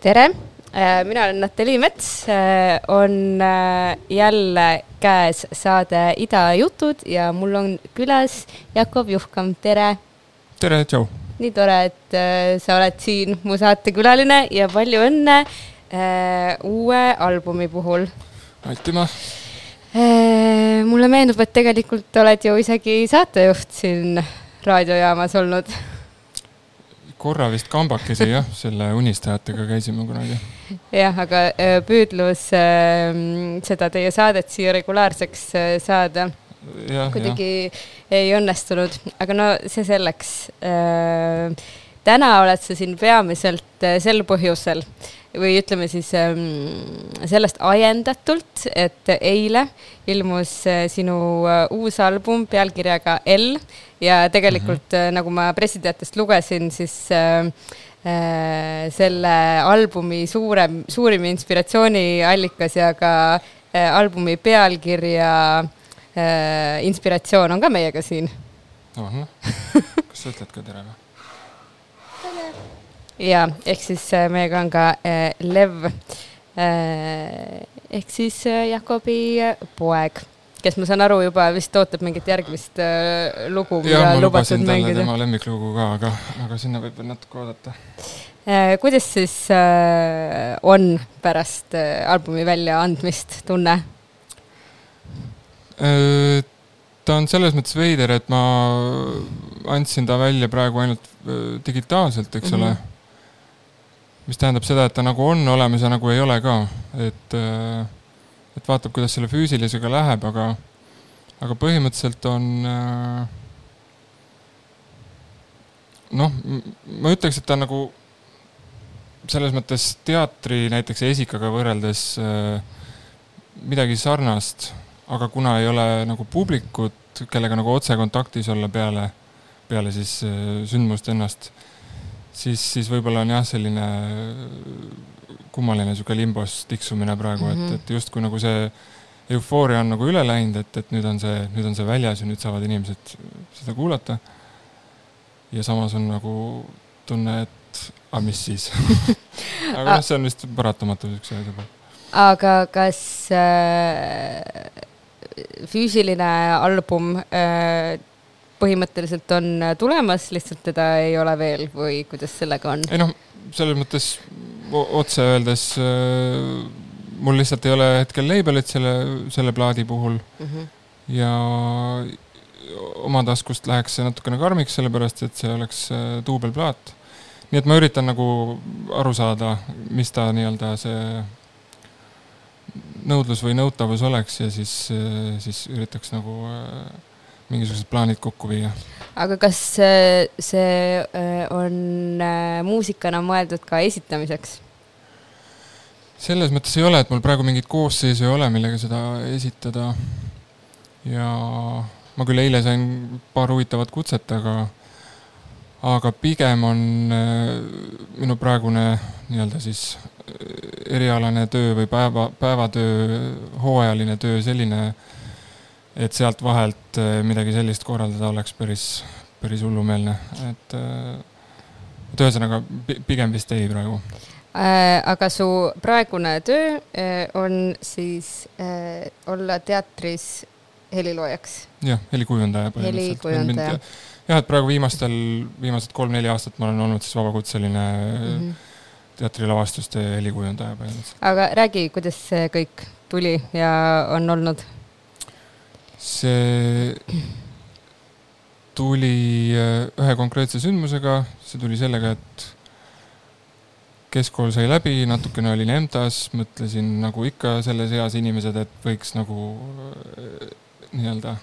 tere, äh, mina olen Natali Mets, äh, on äh, jälle käes saade Ida jutud ja mul on külas Jakob Juhkam, tere. tere, tšau. nii tore, et sa oled siin mu saatekülaline ja palju õnne uue albumi puhul. aitüma. mulle meenub, et tegelikult oled ju isegi saatejuht siin raadiojaamas olnud korra vist kambakesi jah, selle unistajatega käisime kunagi. jah, aga äh, püüdlus ähm, seda teie saadet siia regulaarseks äh, saada kuidagi ei õnnestunud, aga no see selleks. Äh, täna oled sa siin peamiselt sel põhjusel või ütleme siis ähm, sellest ajendatult, et eile ilmus äh, sinu äh, uus album pealkirjaga L ja tegelikult mm -hmm. nagu ma pressiteatest lugesin, siis ähm, selle albumi suurem, suurim inspiratsiooniallikas ja ka albumi pealkirja inspiratsioon on ka meiega siin. kas sa ütled ka tere või? tere ja ehk siis äh, meiega on ka äh, Lev äh, ehk siis Jakobi poeg, kes ma saan aru juba vist ootab mingit järgmist äh, lugu, mida lubatud mängida. tema lemmiklugu ka, aga, aga sinna võib veel natuke oodata. Äh, kuidas siis äh, on pärast äh, albumi väljaandmist tunne? Äh, ta on selles mõttes veider, et ma andsin ta välja praegu ainult digitaalselt, eks ole Mhm. Mis tähendab seda, et ta nagu on olemas ja nagu ei ole ka, et, et vaatab, kuidas selle füüsilisega läheb, aga, aga põhimõtteliselt on äh, noh, ma ütleks, et ta nagu selles mõttes teatri näiteks esikaga võrreldes äh, midagi sarnast, aga kuna ei ole nagu publikut, kellega nagu otsekontaktis olla peale, peale siis äh, sündmust ennast, siis, siis võib-olla on jah, selline kummaline niisugune limbos tiksumine praegu mm, Mhm. -hmm. et, et justkui nagu see eufooria on nagu üle läinud, et, et nüüd on see, nüüd on see väljas ja nüüd saavad inimesed seda kuulata. ja samas on nagu tunne, et aga mis siis aga noh, see on vist paratamatu niisuguse asja peal. aga kas äh, füüsiline album äh, põhimõtteliselt on tulemas, lihtsalt teda ei ole veel või kuidas sellega on? ei noh, selles mõttes otse öeldes äh, mul lihtsalt ei ole hetkel labelit selle, selle plaadi puhul ja oma taskust läheks see natukene karmiks, sellepärast et see oleks äh, duubelplaat. nii et ma üritan nagu aru saada, mis ta nii-öelda see nõudlus või nõutavus oleks ja siis, siis üritaks nagu äh, mingisugused plaanid kokku viia. aga kas äh, see äh, on äh, muusikana mõeldud ka esitamiseks? selles mõttes ei ole, et mul praegu mingit koosseisu ei ole, millega seda esitada. ja ma küll eile sain paar huvitavat kutset, aga, aga pigem on äh, minu praegune nii-öelda siis äh, erialane töö või päeva, päevatöö, hooajaline töö selline, et sealt vahelt äh, midagi sellist korraldada oleks päris, päris hullumeelne, et äh, et ühesõnaga pi- pigem vist ei praegu Äh, aga su praegune töö on siis olla teatris heliloojaks. jah, helikujundaja põhimõtteliselt. Jah, et praegu viimastel, viimased kolm-neli aastat ma olen olnud siis vabakutseline mm. -hmm. teatrilavastuste helikujundaja põhimõtteliselt. aga räägi, kuidas see kõik tuli ja on olnud? See tuli äh, ühe konkreetse sündmusega, see tuli sellega, et keskkool sai läbi, natukene olin EMTA-s, mõtlesin nagu ikka selles eas inimesed, et võiks nagu äh, nii-öelda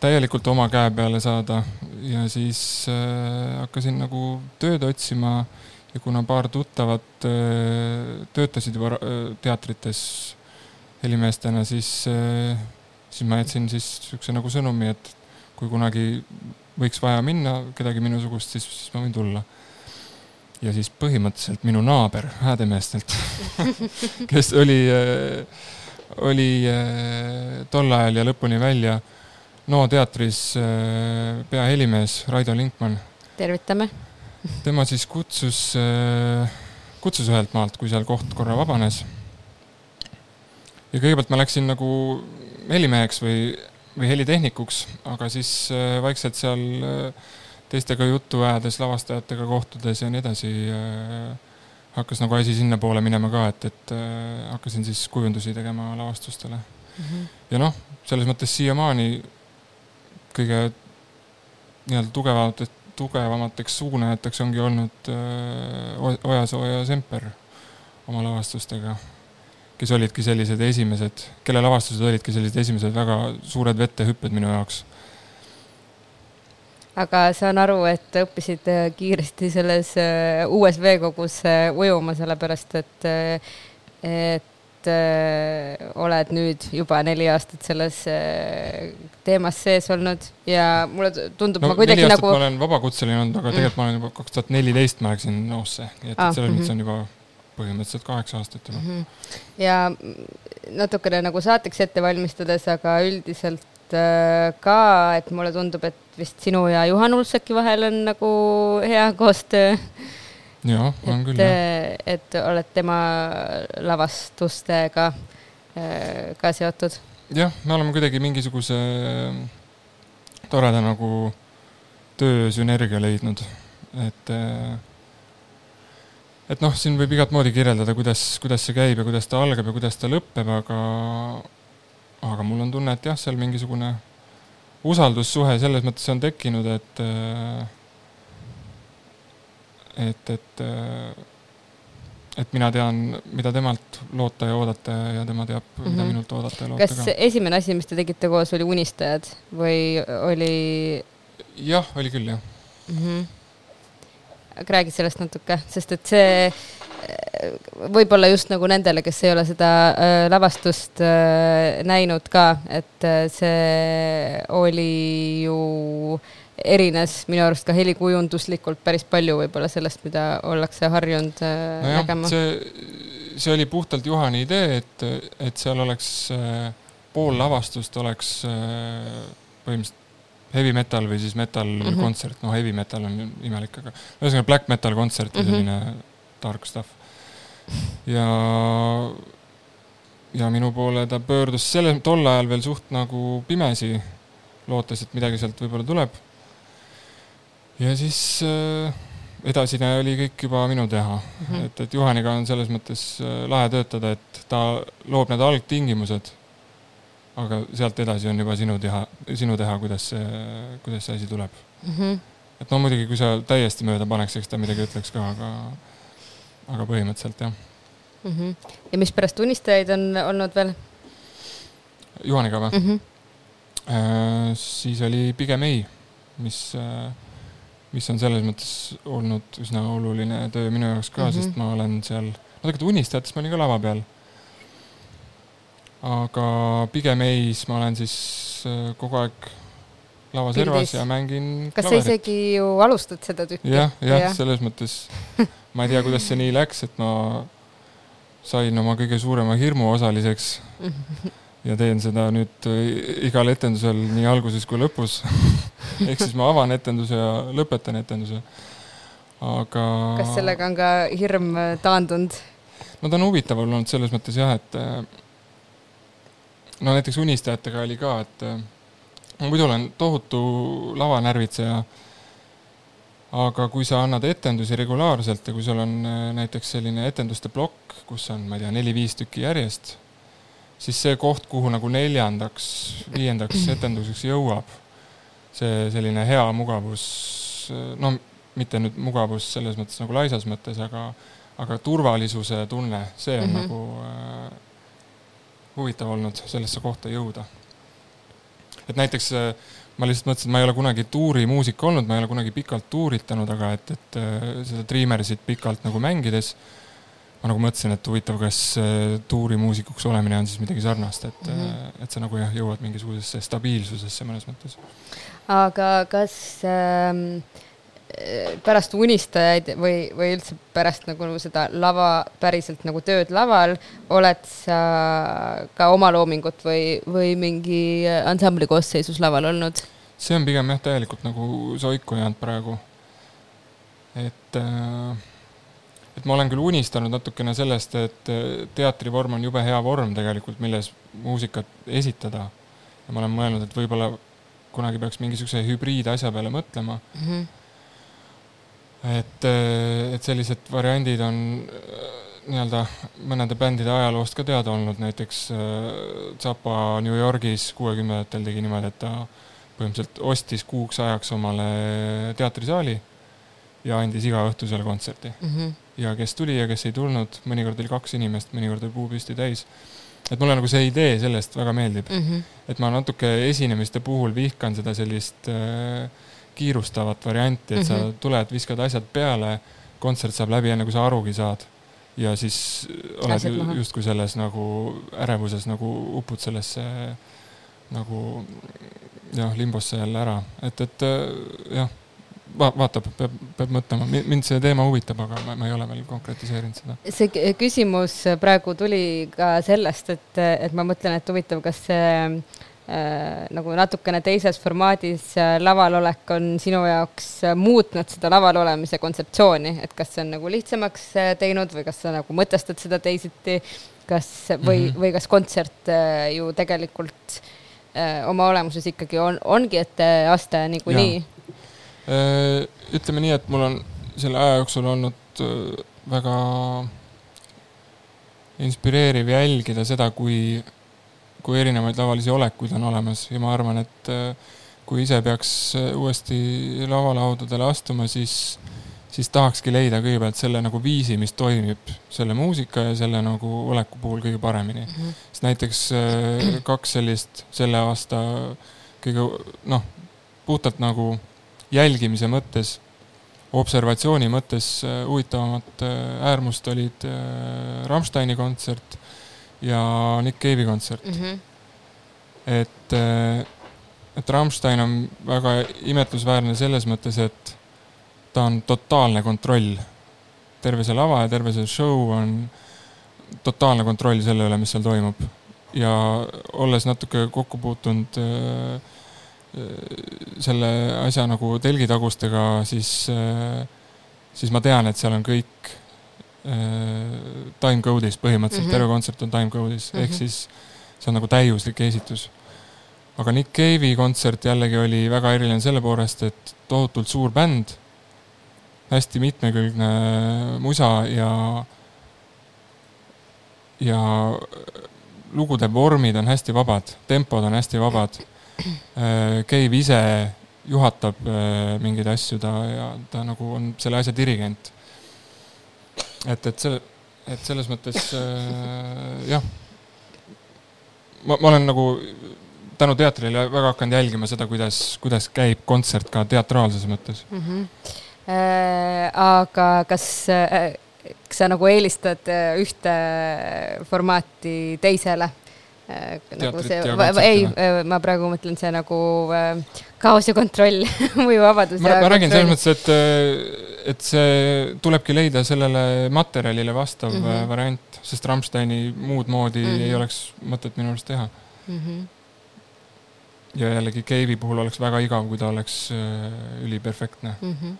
täielikult oma käe peale saada. Ja siis äh, hakkasin nagu tööd otsima ja kuna paar tuttavat äh, töötasid juba äh, teatrites helimeestena, siis äh, siis ma jätsin siis niisuguse nagu sõnumi, et kui kunagi võiks vaja minna kedagi minusugust, siis, siis ma võin tulla. ja siis põhimõtteliselt minu naaber Häädemeestelt, kes oli, oli äh, tol ajal ja lõpuni välja NO teatris äh, peahelimees Raido Linkmann, tervitame. tema siis kutsus, kutsus ühelt maalt, kui seal koht korra vabanes. ja kõigepealt ma läksin nagu helimeheks või, või helitehnikuks, aga siis äh, vaikselt seal äh, teistega juttu ajades, lavastajatega kohtudes ja nii edasi äh, hakkas nagu asi sinnapoole minema ka, et, et hakkasin siis kujundusi tegema lavastustele. ja noh, selles mõttes siiamaani kõige nii-öelda tugevamatest, tugevamateks suunajateks ongi olnud Ojasoo ja Semper oma lavastustega, kes olidki sellised esimesed, kelle lavastused olidki sellised esimesed väga suured vettehüpped minu jaoks. aga saan aru, et õppisid äh, kiiresti selles äh, uues veekogus äh, ujuma, sellepärast et, et oled nüüd juba neli aastat selles teemas sees olnud ja mulle tundub no ma kuidagi nagu ma olen vabakutseline olnud, aga tegelikult ma olen juba kaks tuhat neliteist ma läksin NO-sse, nii et, Ah, et selles mhm. mõttes on juba põhimõtteliselt kaheksa aastat juba mm. -hmm. ja natukene nagu saateks ette valmistades, aga üldiselt äh, ka, et mulle tundub, et vist sinu ja Juhan Ulfsaki vahel on nagu hea koostöö. jah, on küll jah. et oled tema lavastustega äh, ka seotud. jah, me oleme kuidagi mingisuguse toreda nagu töösünergia leidnud, et äh, et noh, siin võib igat moodi kirjeldada, kuidas, kuidas see käib ja kuidas ta algab ja kuidas ta lõpeb, aga, aga mul on tunne, et jah, seal mingisugune usaldussuhe selles mõttes on tekkinud, et, et, et, et mina tean, mida temalt loota ja oodata ja tema teab mm, -hmm. mida mhm. minult oodata ja loota kas ka. kas esimene asi, mis te tegite koos, oli Unistajad või oli? jah, oli küll, jah mm. -hmm aga räägi sellest natuke, sest et see äh, võib-olla just nagu nendele, kes ei ole seda äh, lavastust äh, näinud ka, et see oli ju, erines minu arust ka helikujunduslikult päris palju võib-olla sellest, mida ollakse harjunud no nägema. see, see oli puhtalt Juhani idee, et, et seal oleks pool lavastust oleks põhimõtteliselt heavy metal või siis metal mm -hmm. kontsert, no heavy metal on imelik, aga ühesõnaga black metal kontsert või mm -hmm. selline dark stuff. ja, ja minu poole ta pöördus selle, tol ajal veel suht nagu pimesi, lootes, et midagi sealt võib-olla tuleb. ja siis äh, edasine oli kõik juba minu teha mm, -hmm. et, et Juhaniga on selles mõttes äh, lahe töötada, et ta loob need algtingimused aga sealt edasi on juba sinu teha, sinu teha, kuidas see, kuidas see asi tuleb mm. -hmm. et no muidugi, kui sa täiesti mööda paneks, eks ta midagi ütleks ka, aga, aga põhimõtteliselt jah mm. -hmm. ja mispärast unistajaid on olnud veel? Juhaniga või mm? -hmm. Siis oli pigem ei, mis äh, mis on selles mõttes olnud üsna oluline töö minu jaoks ka mm, -hmm. sest ma olen seal, no tegelikult Unistajatest ma olin ka lava peal aga pigem ei, siis ma olen siis äh, kogu aeg lavaservas ja mängin kas klaverit. sa isegi ju alustad seda tükki? jah, jah ja., selles mõttes ma ei tea, kuidas see nii läks, et ma sain oma kõige suurema hirmu osaliseks ja teen seda nüüd äh, igal etendusel nii alguses kui lõpus ehk siis ma avan etenduse ja lõpetan etenduse. aga. kas sellega on ka hirm äh, taandunud? no ta on huvitav olnud selles mõttes jah, et no näiteks unistajatega oli ka, et äh, muidu olen tohutu lavanärvitseja. aga kui sa annad etendusi regulaarselt ja kui sul on äh, näiteks selline etenduste plokk, kus on, ma ei tea, neli-viis tükki järjest, siis see koht, kuhu nagu neljandaks, viiendaks etenduseks jõuab, see selline hea mugavus, no mitte nüüd mugavus selles mõttes nagu laisas mõttes, aga, aga turvalisuse tunne, see on mm -hmm. nagu äh, huvitav olnud sellesse kohta jõuda. et näiteks äh, ma lihtsalt mõtlesin, et ma ei ole kunagi tuurimuusik olnud, ma ei ole kunagi pikalt tuuritanud, aga et, et äh, seda Dreamersit pikalt nagu mängides ma nagu mõtlesin, et huvitav, kas äh, tuurimuusikuks olemine on siis midagi sarnast, et mm, -hmm. et sa nagu jah, jõuad mingisugusesse stabiilsusesse mõnes mõttes. aga kas ähm pärast unistajaid või, või üldse pärast nagu seda lava, päriselt nagu tööd laval, oled sa ka oma loomingut või, või mingi ansambli koosseisus laval olnud? see on pigem jah, täielikult nagu soiku jäänud praegu. et, äh, et ma olen küll unistanud natukene sellest, et teatrivorm on jube hea vorm tegelikult, milles muusikat esitada. ja ma olen mõelnud, et võib-olla kunagi peaks mingisuguse hübriidasja peale mõtlema mm. -hmm et, äh, et sellised variandid on äh, nii-öelda mõnede bändide ajaloost ka teada olnud, näiteks äh, Zappa New Yorgis kuuekümnendatel tegi niimoodi, et ta põhimõtteliselt ostis kuuks ajaks omale teatrisaali ja andis iga õhtu seal kontserti mm. -hmm. ja kes tuli ja kes ei tulnud, mõnikord oli kaks inimest, mõnikord oli puu püsti täis. et mulle nagu see idee sellest väga meeldib mm. -hmm. et ma natuke esinemiste puhul vihkan seda sellist äh, kiirustavat varianti, et mm -hmm. sa mhm. tuled, viskad asjad peale, kontsert saab läbi, enne kui sa arugi saad. ja siis oled justkui selles nagu ärevuses nagu upud sellesse nagu jah, limbosse jälle ära, et, et jah, va-, vaatab, peab, peab mõtlema, mind see teema huvitab, aga ma, ma ei ole veel konkretiseerinud seda. see küsimus praegu tuli ka sellest, et, et ma mõtlen, et huvitav, kas see äh, nagu natukene teises formaadis äh, lavalolek on sinu jaoks äh, muutnud seda laval olemise kontseptsiooni, et kas see on nagu lihtsamaks äh, teinud või kas sa nagu mõtestad seda teisiti, kas või mm, -hmm. või kas kontsert äh, ju tegelikult äh, oma olemuses ikkagi on, ongi etteaste niikuinii Äh, ütleme nii, et mul on selle aja jooksul olnud äh, väga inspireeriv jälgida seda, kui, kui erinevaid lavalisi olekuid on olemas ja ma arvan, et äh, kui ise peaks uuesti lavalaudadele astuma, siis, siis tahakski leida kõigepealt selle nagu viisi, mis toimib selle muusika ja selle nagu oleku puhul kõige paremini mm. -hmm. sest näiteks kaks sellist selle aasta kõige noh, puhtalt nagu jälgimise mõttes, observatsiooni mõttes äh, huvitavamat äh, äärmust olid äh, Rammsteini kontsert ja Nick Cave'i kontsert mm. -hmm. et, et Rammstein on väga imetlusväärne selles mõttes, et ta on totaalne kontroll. terve see lava ja terve see show on totaalne kontroll selle üle, mis seal toimub. ja olles natuke kokku puutunud äh, selle asja nagu telgitagustega, siis, siis ma tean, et seal on kõik timecode'is põhimõtteliselt mm, -hmm. terve kontsert on timecode'is mm, -hmm. ehk siis see on nagu täiuslik esitus. aga Nick Cave'i kontsert jällegi oli väga eriline selle poolest, et tohutult suur bänd, hästi mitmekülgne musa ja, ja lugude vormid on hästi vabad, tempod on hästi vabad Cave äh, ise juhatab äh, mingeid asju, ta ja ta nagu on selle asja dirigent. Et, et see, et selles mõttes äh, jah, ma, ma olen nagu tänu teatrile väga hakanud jälgima seda, kuidas, kuidas käib kontsert ka teatraalses mõttes mm. -hmm. Äh, aga kas äh,, kas sa nagu eelistad ühte formaati teisele? Äh, nagu see, ei, äh, ma praegu mõtlen see nagu äh, kaos ja kontroll või vabadus. ma, ma räägin selles mõttes, et, et see tulebki leida sellele materjalile vastav mm -hmm. variant, sest Rammsteini muud moodi mm -hmm. ei oleks mõtet minu arust teha mm. -hmm. ja jällegi Cave'i puhul oleks väga igav, kui ta oleks üliperfektne mm. -hmm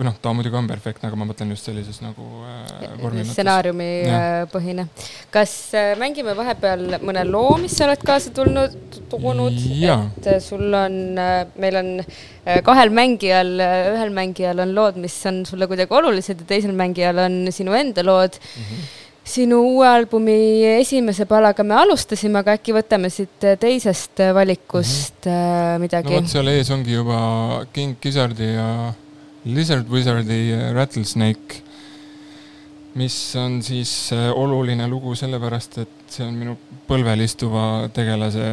või noh, ta muidugi on perfektne, aga ma mõtlen just sellises nagu äh, vormi mõttes. stsenaariumipõhine. kas äh, mängime vahepeal mõne loo, mis sa oled kaasa tulnud, toonud? et äh, sul on äh,, meil on äh, kahel mängijal, äh, ühel mängijal on lood, mis on sulle kuidagi olulised ja teisel mängijal on sinu enda lood mm. -hmm sinu uue albumi esimese palaga me alustasime, aga äkki võtame siit teisest valikust mm -hmm. midagi? no vot, seal ees ongi juba King Gizzardi ja Lizard Wizardi äh, Rattlesnake, mis on siis äh, oluline lugu sellepärast, et see on minu põlvel istuva tegelase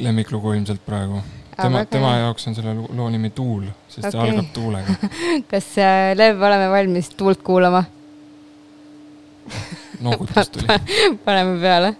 lemmiklugu ilmselt praegu. tema, tema jaoks on selle loo nimi Tuul, sest okay. see algab tuulega kas äh, Lev, oleme valmis tuult kuulama? noogutus tuli paneme peale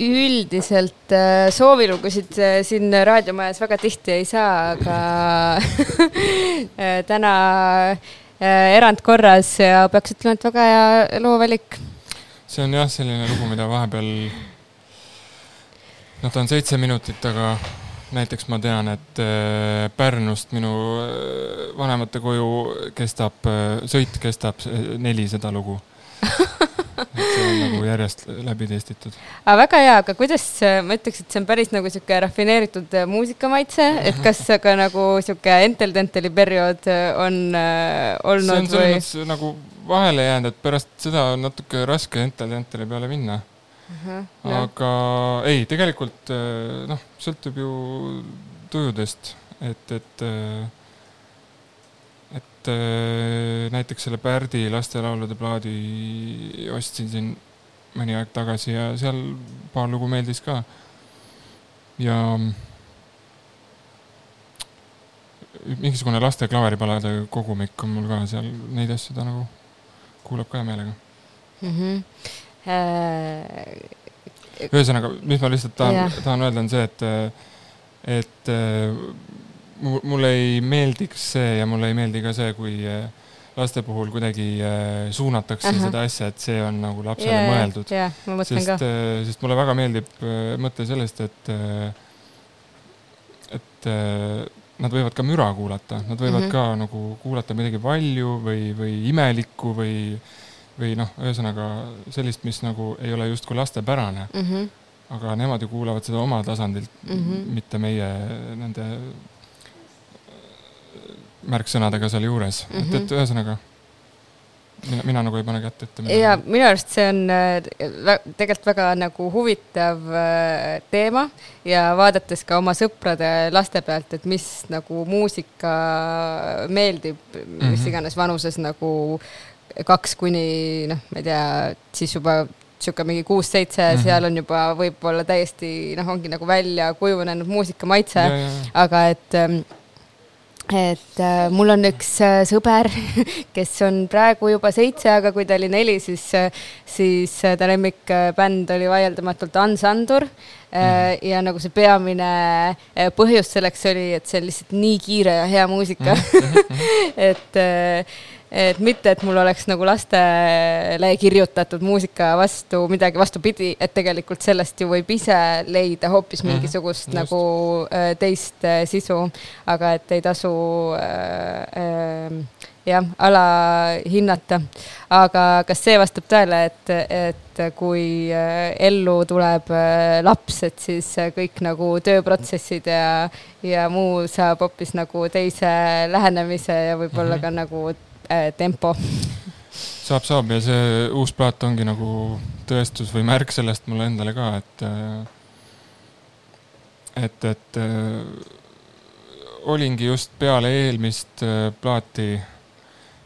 üldiselt äh, soovilugusid äh, siin raadiomajas väga tihti ei saa, aga äh, täna erandkorras ja peaks ütlema, et väga hea loovalik. see on jah, selline lugu, mida vahepeal, noh, ta on seitse minutit, aga näiteks ma tean, et Pärnust minu vanemate koju kestab, sõit kestab neli seda lugu et see on nagu järjest läbi testitud. aga väga hea, aga kuidas, ma ütleks, et see on päris nagu sihuke rafineeritud musikamaitse, et kas aga nagu sihuke entel-tenteli periood on äh, olnud see on või? nagu vahele jäänud, et pärast seda on natuke raske entel-tenteli peale minna aga ei, tegelikult noh, sõltub ju tujudest, et, et, et näiteks selle Pärdi lastelaulude plaadi ostsin siin mõni aeg tagasi ja seal paar lugu meeldis ka. ja mingisugune laste klaveripalade kogumik on mul ka seal, neid asju ta nagu kuulab ka hea meelega mm. -hmm Äh, ühesõnaga, mis ma lihtsalt tahan, tahan öelda, on see, et, et äh, mulle ei meeldiks see ja mulle ei meeldi ka see, kui äh, laste puhul kuidagi suunatakse uh -huh. seda asja, et see on nagu lapsele yeah, mõeldud yeah,. sest, sest mulle väga meeldib mõte sellest, et, et nad võivad ka müra kuulata, nad võivad mm -hmm. ka nagu kuulata midagi valju või, või imelikku või või noh, ühesõnaga sellist, mis nagu ei ole justkui lastepärane mm. -hmm. aga nemad ju kuulavad seda oma tasandilt mm, -hmm. mitte meie nende märksõnadega sealjuures mm, -hmm. et, et mhm. ühesõnaga mina, mina nagu ei pane kätt ette. ja minu arust see on äh, tegelikult väga nagu huvitav äh, teema ja vaadates ka oma sõprade laste pealt, et mis nagu muusika meeldib mm, -hmm. mis mhm. iganes vanuses nagu kaks kuni noh, ma ei tea, siis juba niisugune mingi kuus-seitse mm, -hmm. seal on juba võib-olla täiesti noh, ongi nagu välja kujunenud muusikamaitse, aga et ähm, et äh, mul on üks äh, sõber, kes on praegu juba seitse, aga kui ta oli neli, siis äh,, siis äh, ta lemmikbänd oli vaieldamatult Ansandur äh, mm. ja nagu see peamine äh, põhjus selleks oli, et see on lihtsalt nii kiire ja hea muusika mm. -hmm. et äh, et mitte, et mul oleks nagu lastele kirjutatud muusika vastu midagi vastupidi, et tegelikult sellest ju võib ise leida hoopis mhm, mingisugust mm -hmm, nagu äh, teist äh, sisu, aga et ei tasu äh, äh, jah, alahinnata. aga kas see vastab tõele, et, et kui äh, ellu tuleb laps, et siis kõik nagu tööprotsessid ja, ja muu saab hoopis nagu teise lähenemise ja võib-olla -hmm. ka nagu äh, tempo. saab, saab ja see uus plaat ongi nagu tõestus või märk sellest mulle endale ka, et, äh, et, et äh, olingi just peale eelmist äh, plaati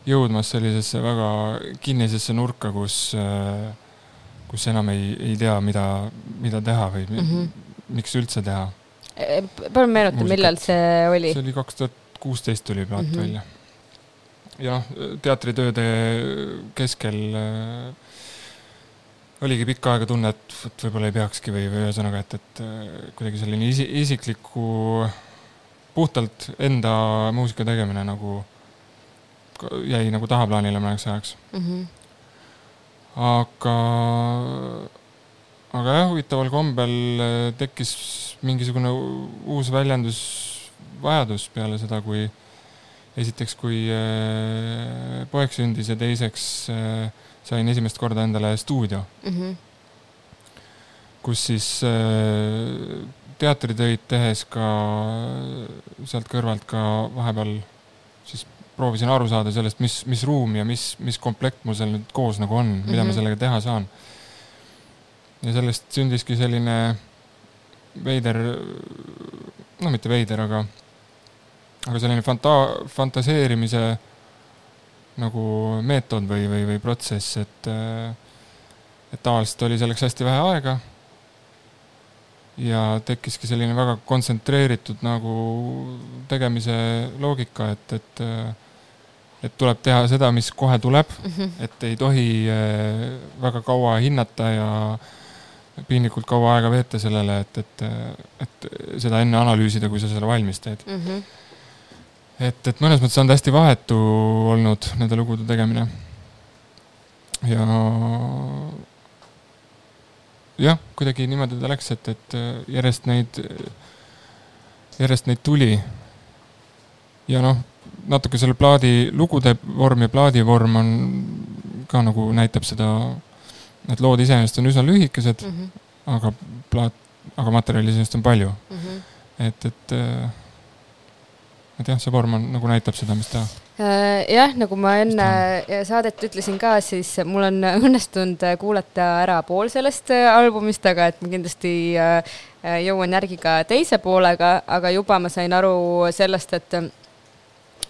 jõudmas sellisesse väga kinnisesse nurka, kus, kus enam ei, ei tea, mida, mida teha või mm -hmm. miks üldse teha. palun meenuta, millal see oli? see oli kaks tuhat kuusteist tuli plaat mm -hmm. välja jah, teatritööde keskel äh, oligi pikka aega tunne, et vot võib-olla ei peakski või, või ühesõnaga, et, et äh, kuidagi selline isi, isikliku, puhtalt enda muusika tegemine nagu jäi nagu tahaplaanile mõneks ajaks mm. -hmm. aga, aga jah, huvitaval kombel äh, tekkis mingisugune uus väljendusvajadus peale seda, kui esiteks, kui äh, poeg sündis ja teiseks äh, sain esimest korda endale stuudio mm. -hmm. kus siis äh, teatritöid tehes ka sealt kõrvalt ka vahepeal siis proovisin aru saada sellest, mis, mis ruum ja mis, mis komplekt mul seal nüüd koos nagu on mm, -hmm. mida ma mhm. sellega teha saan. ja sellest sündiski selline veider, no mitte veider, aga aga selline fanta-, fantaseerimise nagu meetod või, või, või protsess, et, et tavaliselt oli selleks hästi vähe aega. ja tekkiski selline väga kontsentreeritud nagu tegemise loogika, et, et, et tuleb teha seda, mis kohe tuleb mm, -hmm. et ei tohi eh, väga kaua hinnata ja piinlikult kaua aega veeta sellele, et, et, et seda enne analüüsida, kui sa selle valmis teed mm. -hmm. Et, et mõnes mõttes on ta hästi vahetu olnud nende lugude tegemine. ja jah, kuidagi niimoodi ta läks, et, et järjest neid, järjest neid tuli. ja noh, natuke selle plaadi, lugude vorm ja plaadi vorm on ka nagu näitab seda Need lood iseenesest on üsna lühikesed mm, -hmm. aga plaat, aga materjali iseenesest on palju mm. -hmm. et, et, et jah, see vorm on, nagu näitab seda, mis ta äh, jah, nagu ma enne saadet ütlesin ka, siis mul on õnnestunud kuulata ära pool sellest äh, albumist, aga et ma kindlasti jõuan järgi ka teise poolega, aga juba ma sain aru sellest, et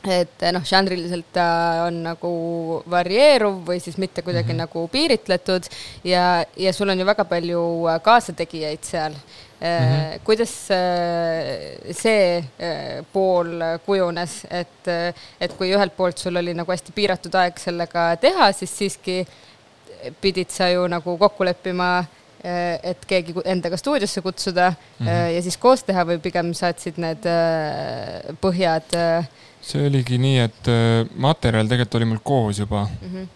et noh, žanriliselt ta on nagu varieeruv või siis mitte kuidagi mm -hmm. nagu piiritletud ja, ja sul on ju väga palju äh, kaasategijaid seal mm. -hmm. kuidas äh, see pool kujunes, et, et kui ühelt poolt sul oli nagu hästi piiratud aeg sellega teha, siis siiski pidid sa ju nagu kokku leppima et keegi endaga stuudiosse kutsuda mm -hmm. ja siis koos teha või pigem saatsid need põhjad äh, see oligi nii, et äh, materjal tegelikult oli mul koos juba mm. -hmm.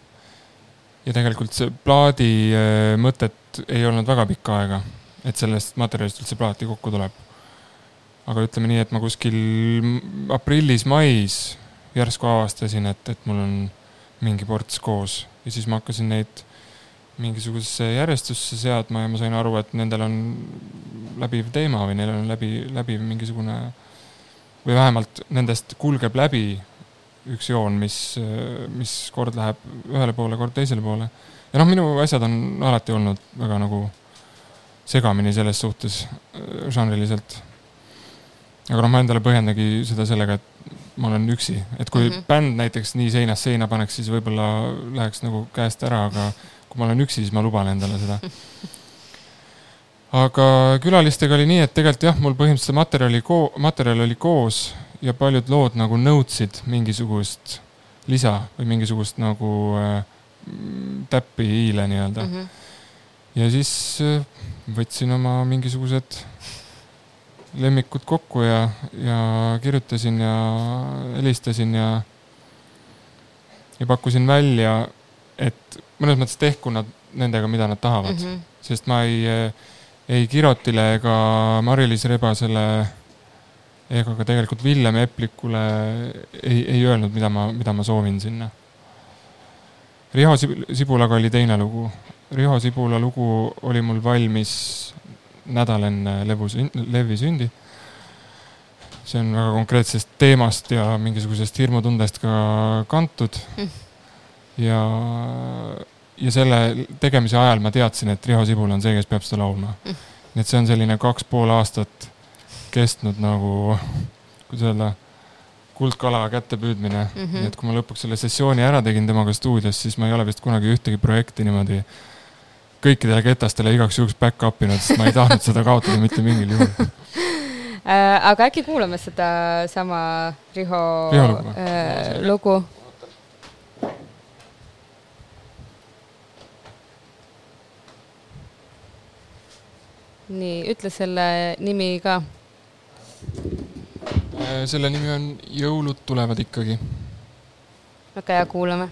ja tegelikult see plaadi äh, mõtet ei olnud väga pikka aega, et sellest materjalist üldse plaati kokku tuleb. aga ütleme nii, et ma kuskil aprillis-mais järsku avastasin, et, et mul on mingi ports koos ja siis ma hakkasin neid mingisugusesse järjestusse seadma ja ma sain aru, et nendel on läbiv teema või neil on läbi, läbiv mingisugune või vähemalt nendest kulgeb läbi üks joon, mis, mis kord läheb ühele poole, kord teisele poole. ja noh, minu asjad on alati olnud väga nagu segamini selles suhtes äh, žanriliselt. aga noh, ma endale põhjendangi seda sellega, et ma olen üksi, et kui mm -hmm. bänd näiteks nii seinast seina paneks, siis võib-olla läheks nagu käest ära, aga kui ma olen üksi, siis ma luban endale seda aga külalistega oli nii, et tegelikult jah, mul põhimõtteliselt materjali ko-, materjal oli koos ja paljud lood nagu nõudsid mingisugust lisa või mingisugust nagu äh, täppi hiile nii-öelda mm. -hmm. ja siis äh, võtsin oma mingisugused lemmikud kokku ja, ja kirjutasin ja helistasin ja, ja pakkusin välja, et mõnes mõttes tehku nad nendega, mida nad tahavad mm, -hmm. sest ma ei äh, ei Kirotile ega Mari-Liis Rebasele ega ka tegelikult Villem Eplikule ei, ei öelnud, mida ma, mida ma soovin sinna. Riho Sibulaga oli teine lugu. Riho Sibula lugu oli mul valmis nädal enne Levu, Levi sündi. see on väga konkreetsest teemast ja mingisugusest hirmutundest ka kantud mm.. ja ja selle tegemise ajal ma teadsin, et Riho Sibul on see, kes peab seda laulma mm.. nii et see on selline kaks pool aastat kestnud nagu, kuidas öelda, kuldkala kätte püüdmine mm. -hmm. nii et kui ma lõpuks selle sessiooni ära tegin temaga stuudios, siis ma ei ole vist kunagi ühtegi projekti niimoodi kõikidele ketastele igaks juhuks back-up inud, sest ma ei tahtnud seda kaotada mitte mingil juhul äh, aga äkki kuulame sedasama Riho, Riho lugu, äh, lugu.? Nii, ütle selle nimi ka. Äh, selle nimi on Jõulud tulevad ikkagi. väga hea, kuulame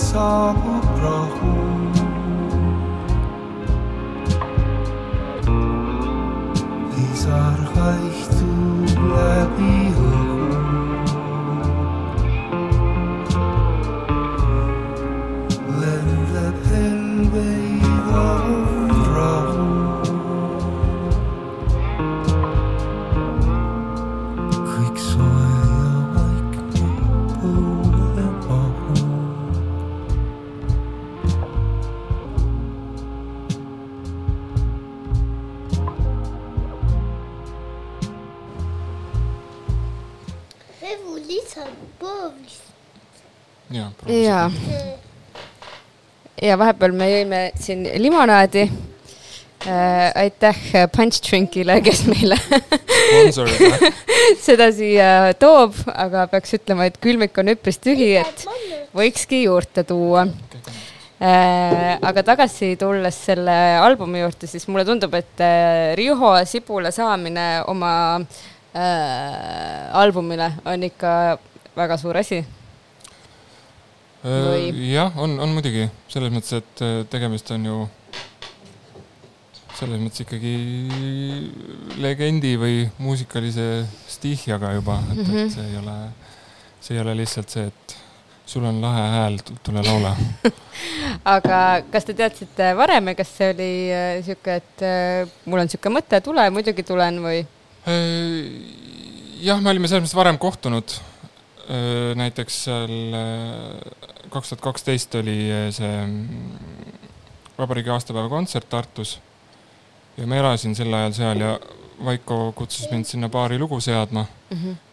zerbrochen. Dieser Reichtum erbiet. jaa, ja vahepeal me jõime siin limonaadi äh,. aitäh Punch Drinkile, kes meile seda siia toob, aga peaks ütlema, et külmik on üpris tühi, et võikski juurde tuua. aga tagasi tulles selle albumi juurde, siis mulle tundub, et äh, Riho Sibula saamine oma äh, albumile on ikka väga suur asi. Või- jah, on, on muidugi selles mõttes, et äh, tegemist on ju selles mõttes ikkagi legendi või muusikalise stihjaga juba, et, Mhm. et see ei ole, see ei ole lihtsalt see, et sul on lahe hääl, tule laula. aga kas te teadsite varem ja kas see oli äh, sihuke, et äh, mul on sihuke mõte, tule, muidugi tulen või? jah, me olime selles mõttes varem kohtunud. Näiteks seal kaks tuhat kaksteist oli see mm, vabariigi aastapäeva kontsert Tartus. Ja ma elasin sel ajal seal ja Vaiko kutsus mind sinna paari lugu seadma.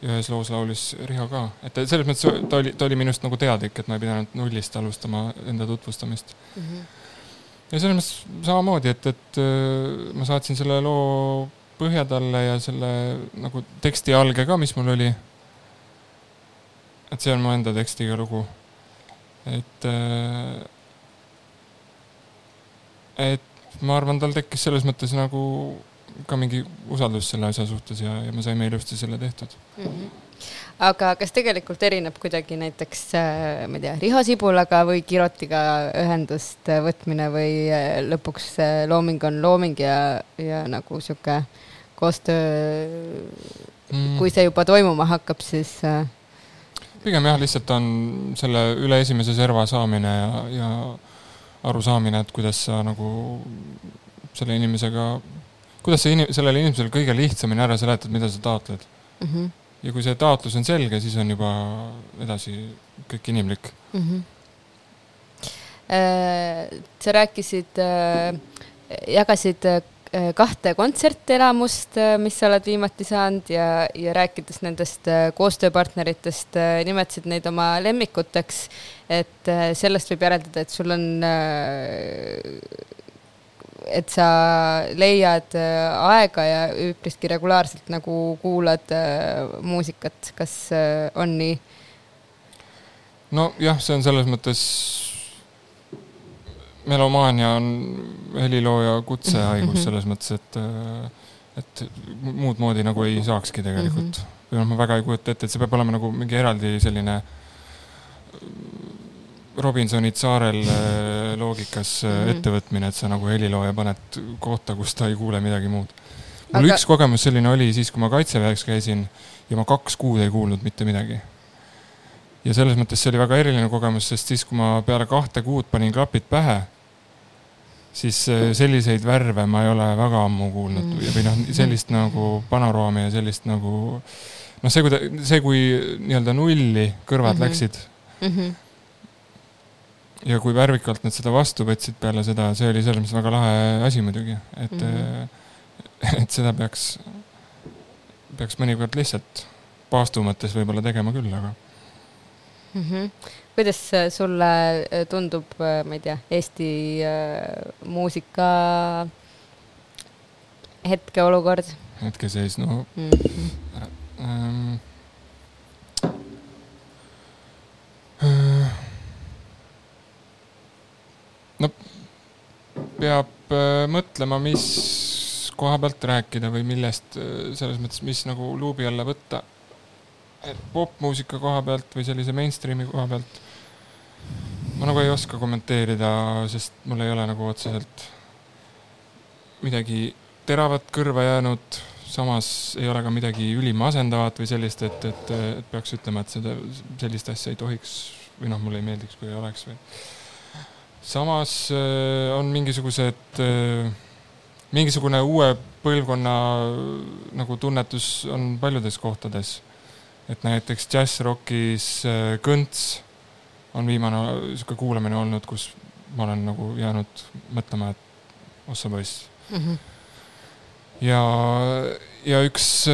Ja ühes loos laulis Riho ka, et selles mõttes ta oli, ta oli minust nagu teadlik, et ma ei pidanud nullist alustama enda tutvustamist. ja selles mõttes samamoodi, et, et ma saatsin selle loo põhja talle ja selle nagu teksti alge ka, mis mul oli. Et see on mu enda tekstiga lugu. et, et ma arvan, tal tekkis selles mõttes nagu ka mingi usaldus selle asja suhtes ja, ja me saime ilusti selle tehtud. aga kas tegelikult erineb kuidagi näiteks, ma ei tea, Riho Sibulaga või Kirotiga ühendust võtmine või äh, lõpuks äh, looming on looming ja, ja nagu sihuke koostöö, Mm. kui see juba toimuma hakkab, siis äh, pigem jah, lihtsalt on selle üle esimese serva saamine ja, ja arusaamine, et kuidas sa nagu selle inimesega, kuidas sa inim, sellele inimesele kõige lihtsamini ära seletad, mida sa taotled. mm. -hmm. ja kui see taotlus on selge, siis on juba edasi kõik inimlik. Mm -hmm. sa rääkisid, jagasid äh, kahte kontsertelamust, mis sa oled viimati saanud ja, ja rääkides nendest äh, koostööpartneritest, nimetasid neid oma lemmikuteks. et sellest võib järeldada, et sul on, et sa leiad aega ja üpriski regulaarselt nagu kuulad muusikat, kas on nii? nojah, see on selles mõttes, melomaania on helilooja kutsehaigus Mhm. selles mõttes, et, et muud moodi nagu ei saakski tegelikult. või noh, ma väga ei kujuta ette, et see peab olema nagu mingi eraldi selline Robinsonid saarel äh, loogikas äh, Mhm. ettevõtmine, et sa nagu helilooja paned kohta, kus ta ei kuule midagi muud. mul Aga- üks kogemus selline oli siis, kui ma kaitseväes käisin ja ma kaks kuud ei kuulnud mitte midagi ja selles mõttes see oli väga eriline kogemus, sest siis, kui ma peale kahte kuud panin klapid pähe, siis eh, selliseid värve ma ei ole väga ammu kuulnud Mm. või noh, sellist nagu panoraami ja sellist nagu noh, see, kui ta, see, kui nii-öelda nulli kõrvad mm -hmm. läksid Mm -hmm. ja kui värvikalt nad seda vastu võtsid peale seda, see oli selles mõttes väga lahe asi muidugi, et mm. -hmm. et seda peaks, peaks mõnikord lihtsalt paastu mõttes võib-olla tegema küll, aga mm. -hmm. Kuidas äh, sulle äh, tundub, ma ei tea, Eesti äh, muusika hetkeolukord hetkeseis, no mm? -hmm. ähm,. äh, no peab äh, mõtlema, mis koha pealt rääkida või millest äh, selles mõttes, mis nagu luubi alla võtta. popmuusika koha pealt või sellise mainstream'i koha pealt ma nagu ei oska kommenteerida, sest mul ei ole nagu otseselt midagi teravat kõrva jäänud, samas ei ole ka midagi ülimasendavat või sellist, et, et, et peaks ütlema, et seda, sellist asja ei tohiks või noh, mulle ei meeldiks, kui ei oleks või. samas äh, on mingisugused äh,, mingisugune uue põlvkonna äh, nagu tunnetus on paljudes kohtades. et näiteks džässrockis äh, Kõnts on viimane sihuke kuulamine olnud, kus ma olen nagu jäänud mõtlema, et ossa poiss Mm -hmm. ja, ja üks,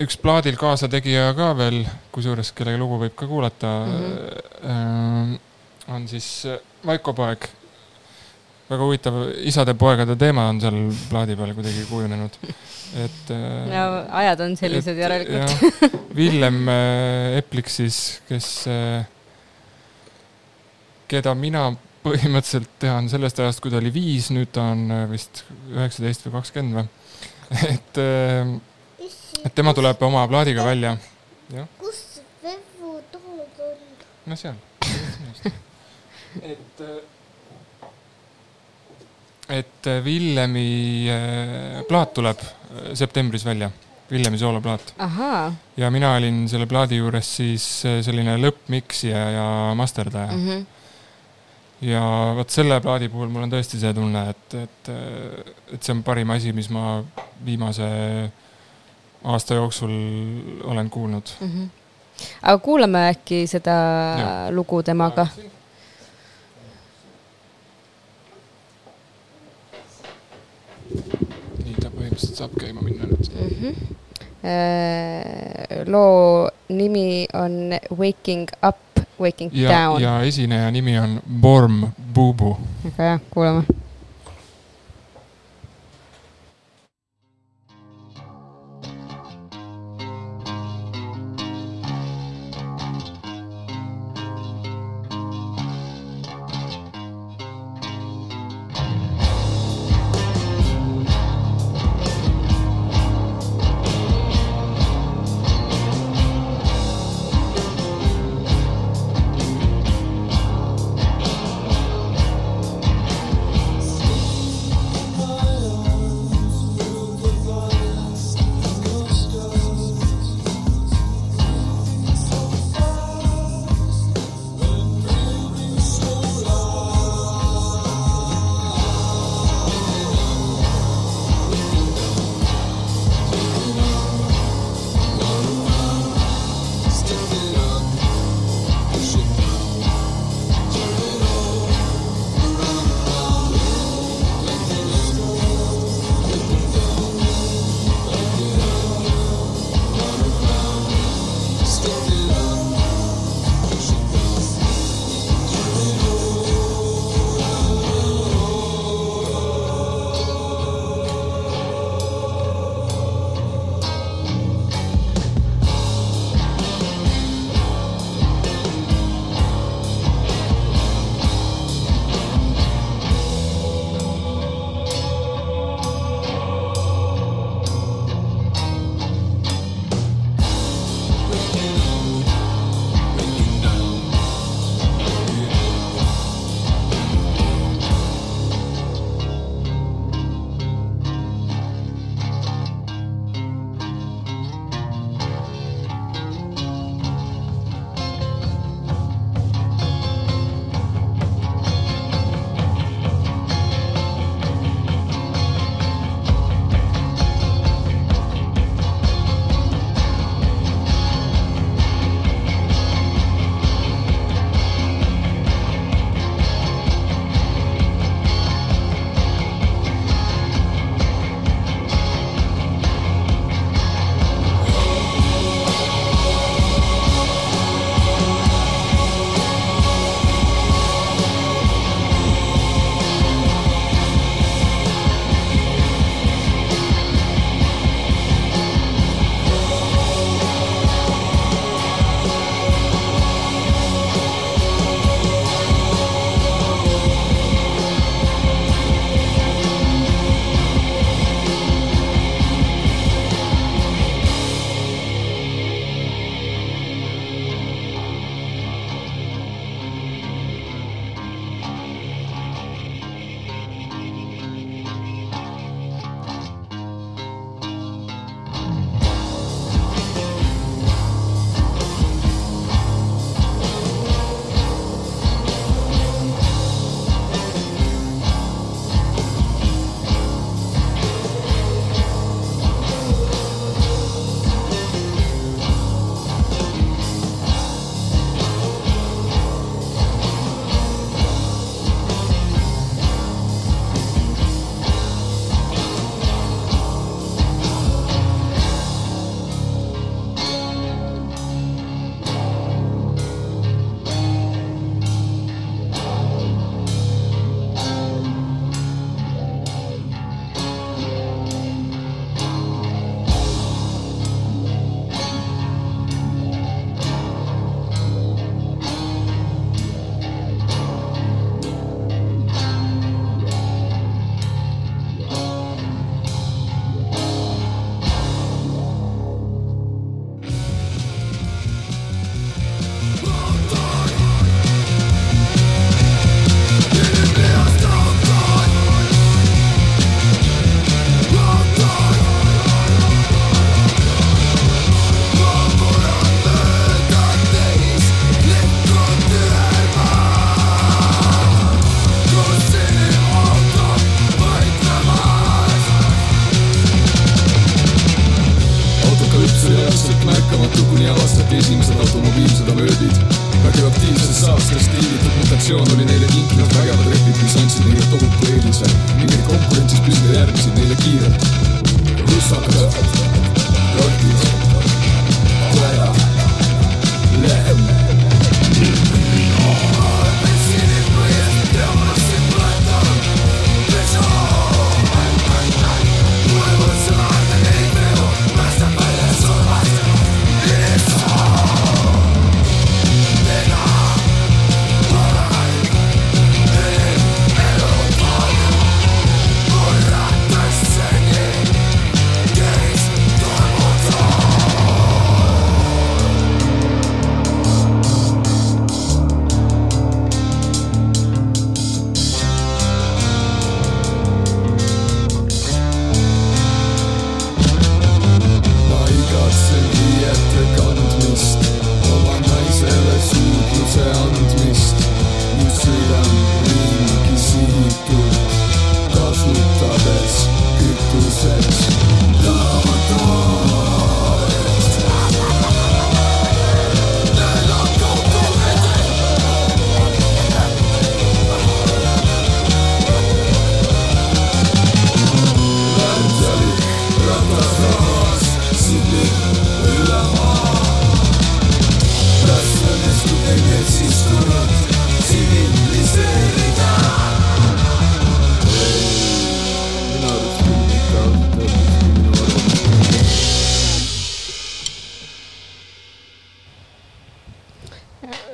üks plaadil kaasategija ka veel, kusjuures kelle lugu võib ka kuulata mm, -hmm. on siis äh, Vaiko poeg. väga huvitav isade-poegade teema on seal plaadi peal kuidagi kujunenud, et. no ajad on sellised järelikult. Villem äh, Eplik siis, kes, keda mina põhimõtteliselt tean sellest ajast, kui ta oli viis, nüüd ta on äh, vist üheksateist või kakskümmend või. et, et tema tuleb oma plaadiga välja. kus Vevu tood on? no seal. et, et äh, Villemi äh, plaat tuleb äh, septembris välja, Villemi sooloplaat ja mina olin selle plaadi juures siis äh, selline lõppmiksija ja masterdaja mm. -hmm. Ja vot selle plaadi puhul mul on tõesti see tunne, et, et, et see on parim asi, mis ma viimase aasta jooksul olen kuulnud. Mm -hmm. aga kuulame äkki seda ja. Lugu temaga. nii ta põhimõtteliselt saab käima minna nüüd. mm. -hmm. loo nimi on Waking up, Waking ja, down. ja esineja nimi on Borm Bubu. väga hea, kuulame.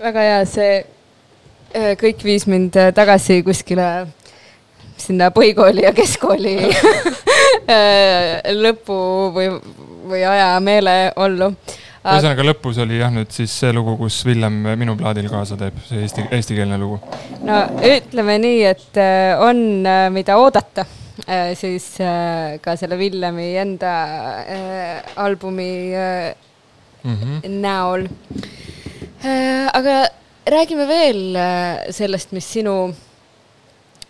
Väga hea, see äh, kõik viis mind äh, tagasi kuskile sinna põhikooli ja keskkooli äh, lõpu või, või aja meeleollu. ühesõnaga lõpus oli jah nüüd siis see lugu, kus Villem minu plaadil kaasa teeb, see eesti, eestikeelne lugu. no ütleme nii, et on, mida oodata, siis ka selle Villemi enda albumi Mm -hmm. näol. Aga räägime veel äh, sellest, mis sinu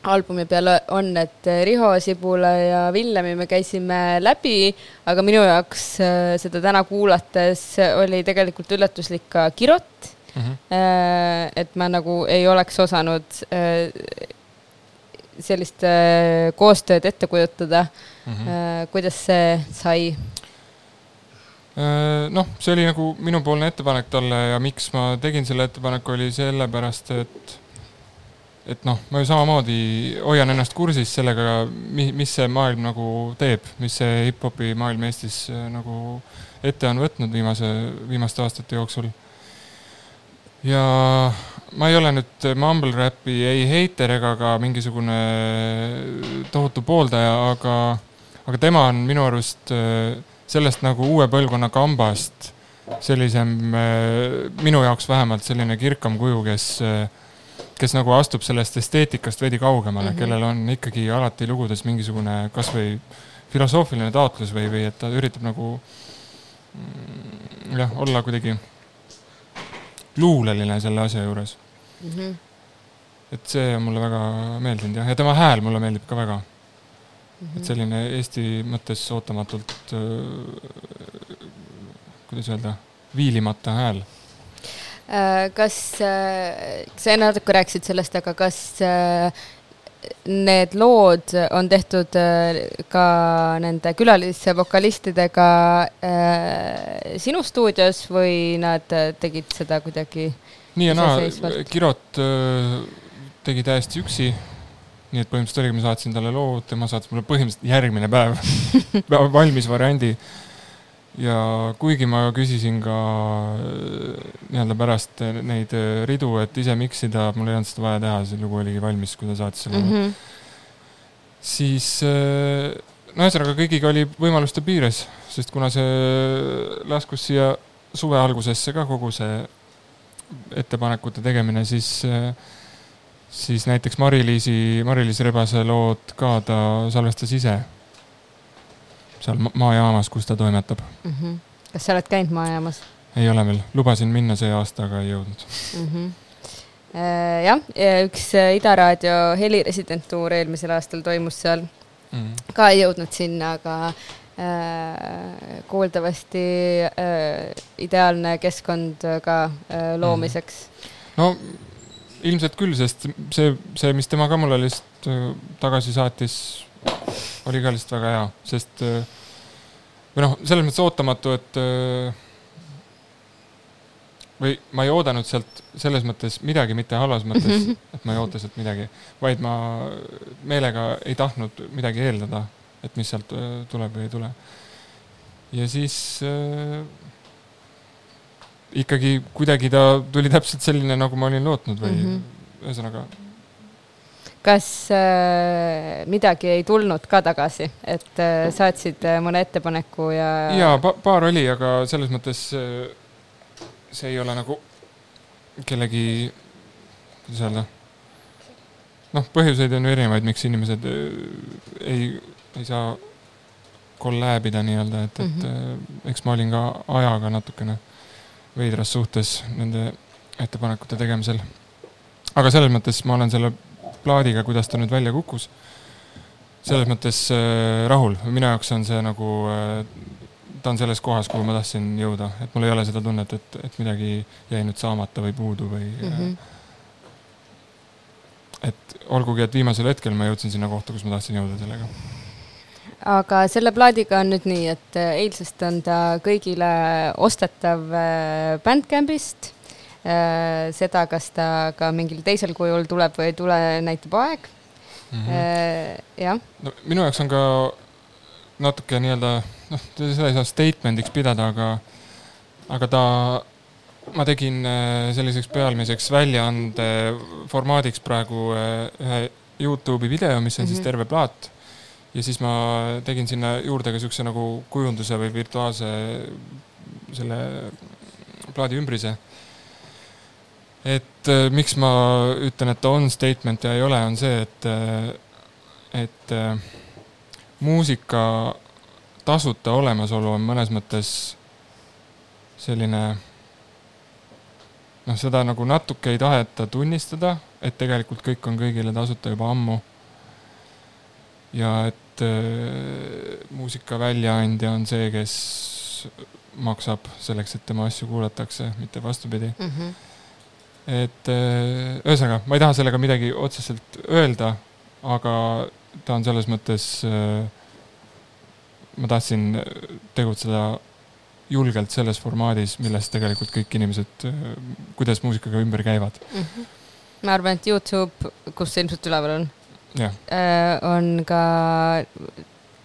albumi peal on, et äh, Riho Sibula ja Villemi me käisime läbi, aga minu jaoks äh, seda täna kuulates oli tegelikult üllatuslik ka Kirot. Mm -hmm. et ma nagu ei oleks osanud äh, sellist äh, koostööd ette kujutada. Mm -hmm. kuidas see sai? noh, see oli nagu minupoolne ettepanek talle ja miks ma tegin selle ettepaneku, oli sellepärast, et et noh, ma ju samamoodi hoian ennast kursis sellega, mis see maailm nagu teeb, mis see hip-hopi maailm Eestis äh, nagu ette on võtnud viimase, viimaste aastate jooksul. ja ma ei ole nüüd mumble rap'i ei heiter ega ka mingisugune tohutu pooldaja, aga, aga tema on minu arust äh, sellest nagu uue põlvkonna kambast sellisem, minu jaoks vähemalt selline kirkam kuju, kes, kes nagu astub sellest esteetikast veidi kaugemale mm, Mhm. -hmm. kellel on ikkagi alati lugudes mingisugune kasvõi filosoofiline taotlus või, või et ta üritab nagu mm, jah, olla kuidagi luuleline selle asja juures. mm. -hmm. et see on mulle väga meeldinud jah, ja tema hääl mulle meeldib ka väga. et selline Eesti mõttes ootamatult, kuidas öelda, viilimata hääl. Äh, kas, sa enne natuke rääkisid sellest, aga kas äh, need lood on tehtud äh, ka nende külalisvokalistidega äh, sinu stuudios või nad äh, tegid seda kuidagi? nii ja naa Kirot tegi täiesti üksi. Nii et põhimõtteliselt oligi, ma saatsin talle loo, tema saatis mulle põhimõtteliselt järgmine päev valmis variandi. ja kuigi ma küsisin ka öö, nii-öelda pärast neid öö, ridu, et ise miksida, mul ei olnud seda vaja teha, see lugu oligi valmis, kui ta saatis selle Mm mm. -hmm. siis no ühesõnaga kõigiga oli võimaluste piires, sest kuna see laskus siia suve algusesse ka kogu see ettepanekute tegemine, siis, siis näiteks Mari-Liisi, Mari-Liis Rebase lood ka ta salvestas ise seal ma- maajaamas, kus ta toimetab. Mm -hmm. kas sa oled käinud maajaamas ei ole veel, lubasin minna see aasta, aga ei jõudnud. mm? -hmm. jah, üks äh, Ida Raadio heliresidentuur eelmisel aastal toimus seal, Mm. ka ei jõudnud sinna, aga äh, kuuldavasti äh, ideaalne keskkond ka äh, loomiseks no ilmselt küll, sest see, see, mis tema ka mulle lihtsalt äh, tagasi saatis, oli ka lihtsalt väga hea, sest äh, või noh, selles mõttes ootamatu, et äh, või ma ei oodanud sealt selles mõttes midagi, mitte halvas mõttes, et ma ei oota sealt midagi, vaid ma meelega ei tahtnud midagi eeldada, et mis sealt tuleb või ei tule. ja siis äh, ikkagi kuidagi ta tuli täpselt selline, nagu ma olin lootnud või mm. -hmm. ühesõnaga kas äh, midagi ei tulnud ka tagasi, et äh, saatsid äh, mõne ettepaneku ja, ja pa paar oli, aga selles mõttes äh, see ei ole nagu kellegi, kuidas öelda, noh, põhjuseid on ju erinevaid, miks inimesed äh, ei, ei saa kolläbida nii-öelda, et, et Mhm. äh, eks ma olin ka ajaga natukene veidras suhtes nende ettepanekute tegemisel. aga selles mõttes ma olen selle plaadiga, kuidas ta nüüd välja kukkus, selles mõttes äh, rahul, minu jaoks on see nagu äh, ta on selles kohas, kuhu ma tahtsin jõuda, et mul ei ole seda tunnet, et, et midagi jäi nüüd saamata või puudu või mm. -hmm. et olgugi, et viimasel hetkel ma jõudsin sinna kohta, kus ma tahtsin jõuda sellega. Aga selle plaadiga on nüüd nii, et äh, eilsest on ta kõigile ostetav äh, Bandcampist. seda, kas ta ka mingil teisel kujul tuleb või ei tule, näitab aeg. Mhm. jah, no minu jaoks on ka natuke nii-öelda, noh, seda ei saa statement'iks pidada, aga, aga ta, ma tegin äh, selliseks pealmiseks väljaande formaadiks praegu äh, ühe Youtube'i video, mis on mm -hmm. siis Mhm. terve plaat. Ja siis ma tegin sinna juurde ka siukse nagu kujunduse või virtuaalse selle plaadi ümbrise. et äh, miks ma ütlen, et ta on statement ja ei ole, on see, et, et äh, muusika tasuta olemasolu on mõnes mõttes selline noh, seda nagu natuke ei taheta tunnistada, et tegelikult kõik on kõigile tasuta juba ammu. Ja et äh, muusika väljaandja on see, kes maksab selleks, et tema asju kuulatakse, mitte vastupidi. Mhm. et äh, ühesõnaga, ma ei taha sellega midagi otseselt öelda, aga ta on selles mõttes, ma tahtsin tegutseda julgelt selles formaadis, milles tegelikult kõik inimesed, kuidas muusikaga ümber käivad. ma arvan, et Youtube, kus see ilmselt üleval on, on ka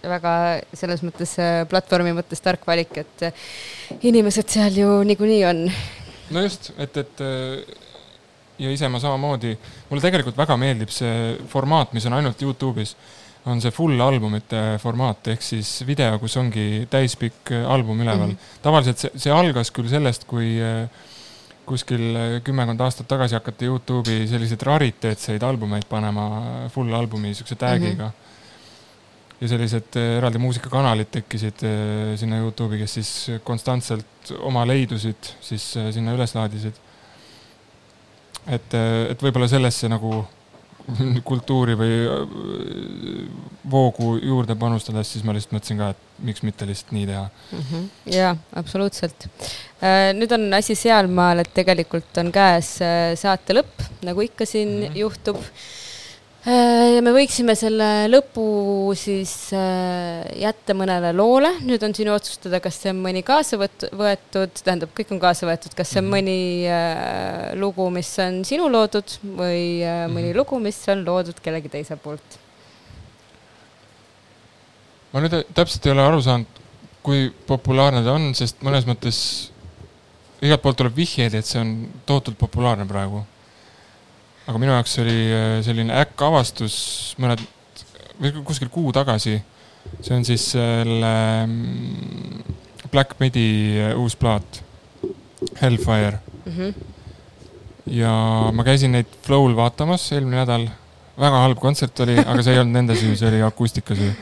väga selles mõttes äh, platvormi mõttes tark valik, et äh, inimesed seal ju niikuinii on. no just, et, et äh, ja ise ma samamoodi, mulle tegelikult väga meeldib see formaat, mis on ainult Youtube'is, on see full albumite formaat ehk siis video, kus ongi täispikk äh, album üleval mm. -hmm. tavaliselt see, see algas küll sellest, kui äh, kuskil äh, kümmekond aastat tagasi hakati Youtube'i selliseid rariteetseid albumeid panema full albumi siukse tag'iga mm. -hmm. ja sellised äh, eraldi muusikakanalid tekkisid äh, sinna Youtube'i, kes siis konstantselt oma leidusid siis sinna üles laadisid. et, et võib-olla sellesse nagu kultuuri või äh, voogu juurde panustades, siis ma lihtsalt mõtlesin ka, et miks mitte lihtsalt nii teha. jaa, absoluutselt. nüüd on asi sealmaal, et tegelikult on käes äh, saate lõpp, nagu ikka siin mm. -hmm. juhtub. Ja me võiksime selle lõpu siis äh, jätta mõnele loole, nüüd on sinu otsustada, kas see on mõni kaasa võetud, tähendab, kõik on kaasa võetud, kas see on Mhm. mõni äh, lugu, mis on sinu loodud või äh, mõni Mhm. lugu, mis on loodud kellegi teise poolt. ma nüüd täpselt ei ole aru saanud, kui populaarne ta on, sest mõnes mõttes igalt poolt tuleb vihjeid, et see on tohutult populaarne praegu. Aga minu jaoks oli äh, selline äkkavastus mõned, kuskil kuu tagasi. see on siis selle mm, Black Midi äh, uus plaat, Hellfire. Mm -hmm. ja ma käisin neid Flow'l vaatamas eelmine nädal. väga halb kontsert oli, aga see ei olnud nende süü, see oli akustika süü.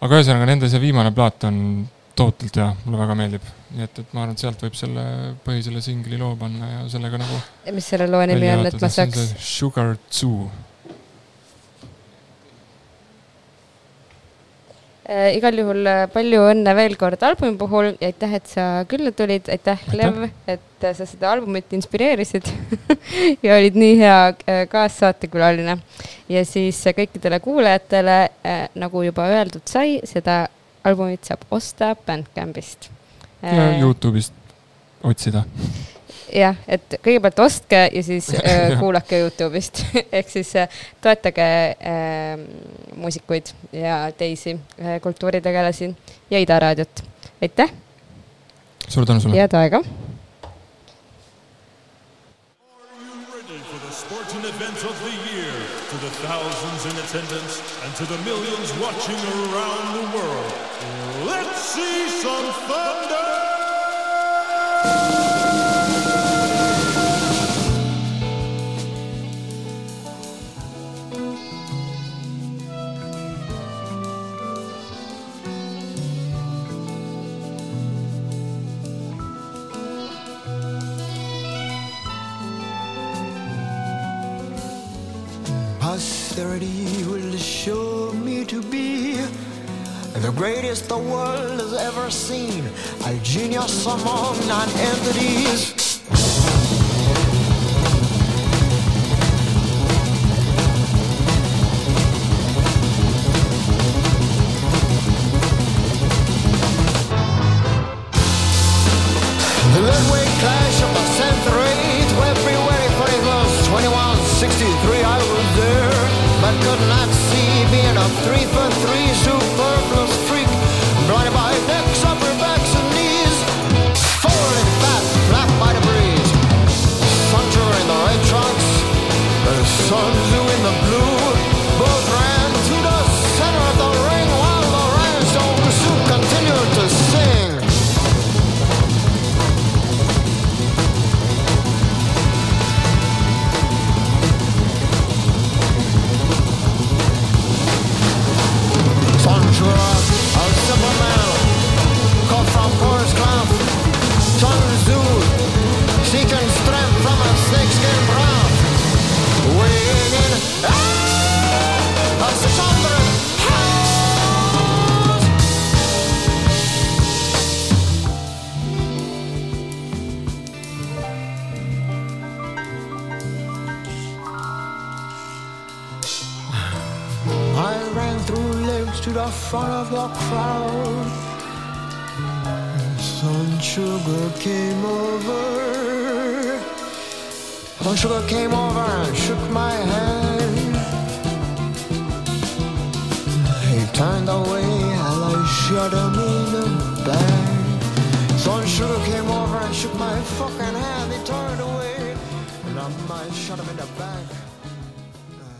aga ühesõnaga nende see viimane plaat on tohutult hea, mulle väga meeldib. Nii et, et ma arvan, et sealt võib selle põhisele singli loo panna ja sellega nagu. ja mis selle loo nimi on, et ma saaks? Sugar Zoo. äh, igal juhul äh, palju õnne veel kord albumi puhul ja aitäh, et sa külla tulid, aitäh, Lev, et äh, sa seda albumit inspireerisid ja olid nii hea äh, kaassaatekülaline. ja siis kõikidele kuulajatele äh,, nagu juba öeldud sai, seda albumit saab osta Bandcampist ja äh, Youtube'ist otsida. jah, et kõigepealt ostke ja siis äh, kuulake Youtube'ist ehk siis äh, toetage äh, muusikuid ja teisi äh, kultuuritegelasi ja Ida raadiot. aitäh, suur tänu sulle. head aega. ready for the sporting event of the year, to the thousands in attendance, and to the millions watching around the world. Let's see some thunder! Posterity will show me to be the greatest the world has ever seen, a genius among non-entities. Front of the crowd. Sun Sugar came over. Sun Sugar came over and shook my hand. He turned away and I shot him in the back. Sun Sugar came over and shook my fucking hand. He turned away and I might shot him in the back.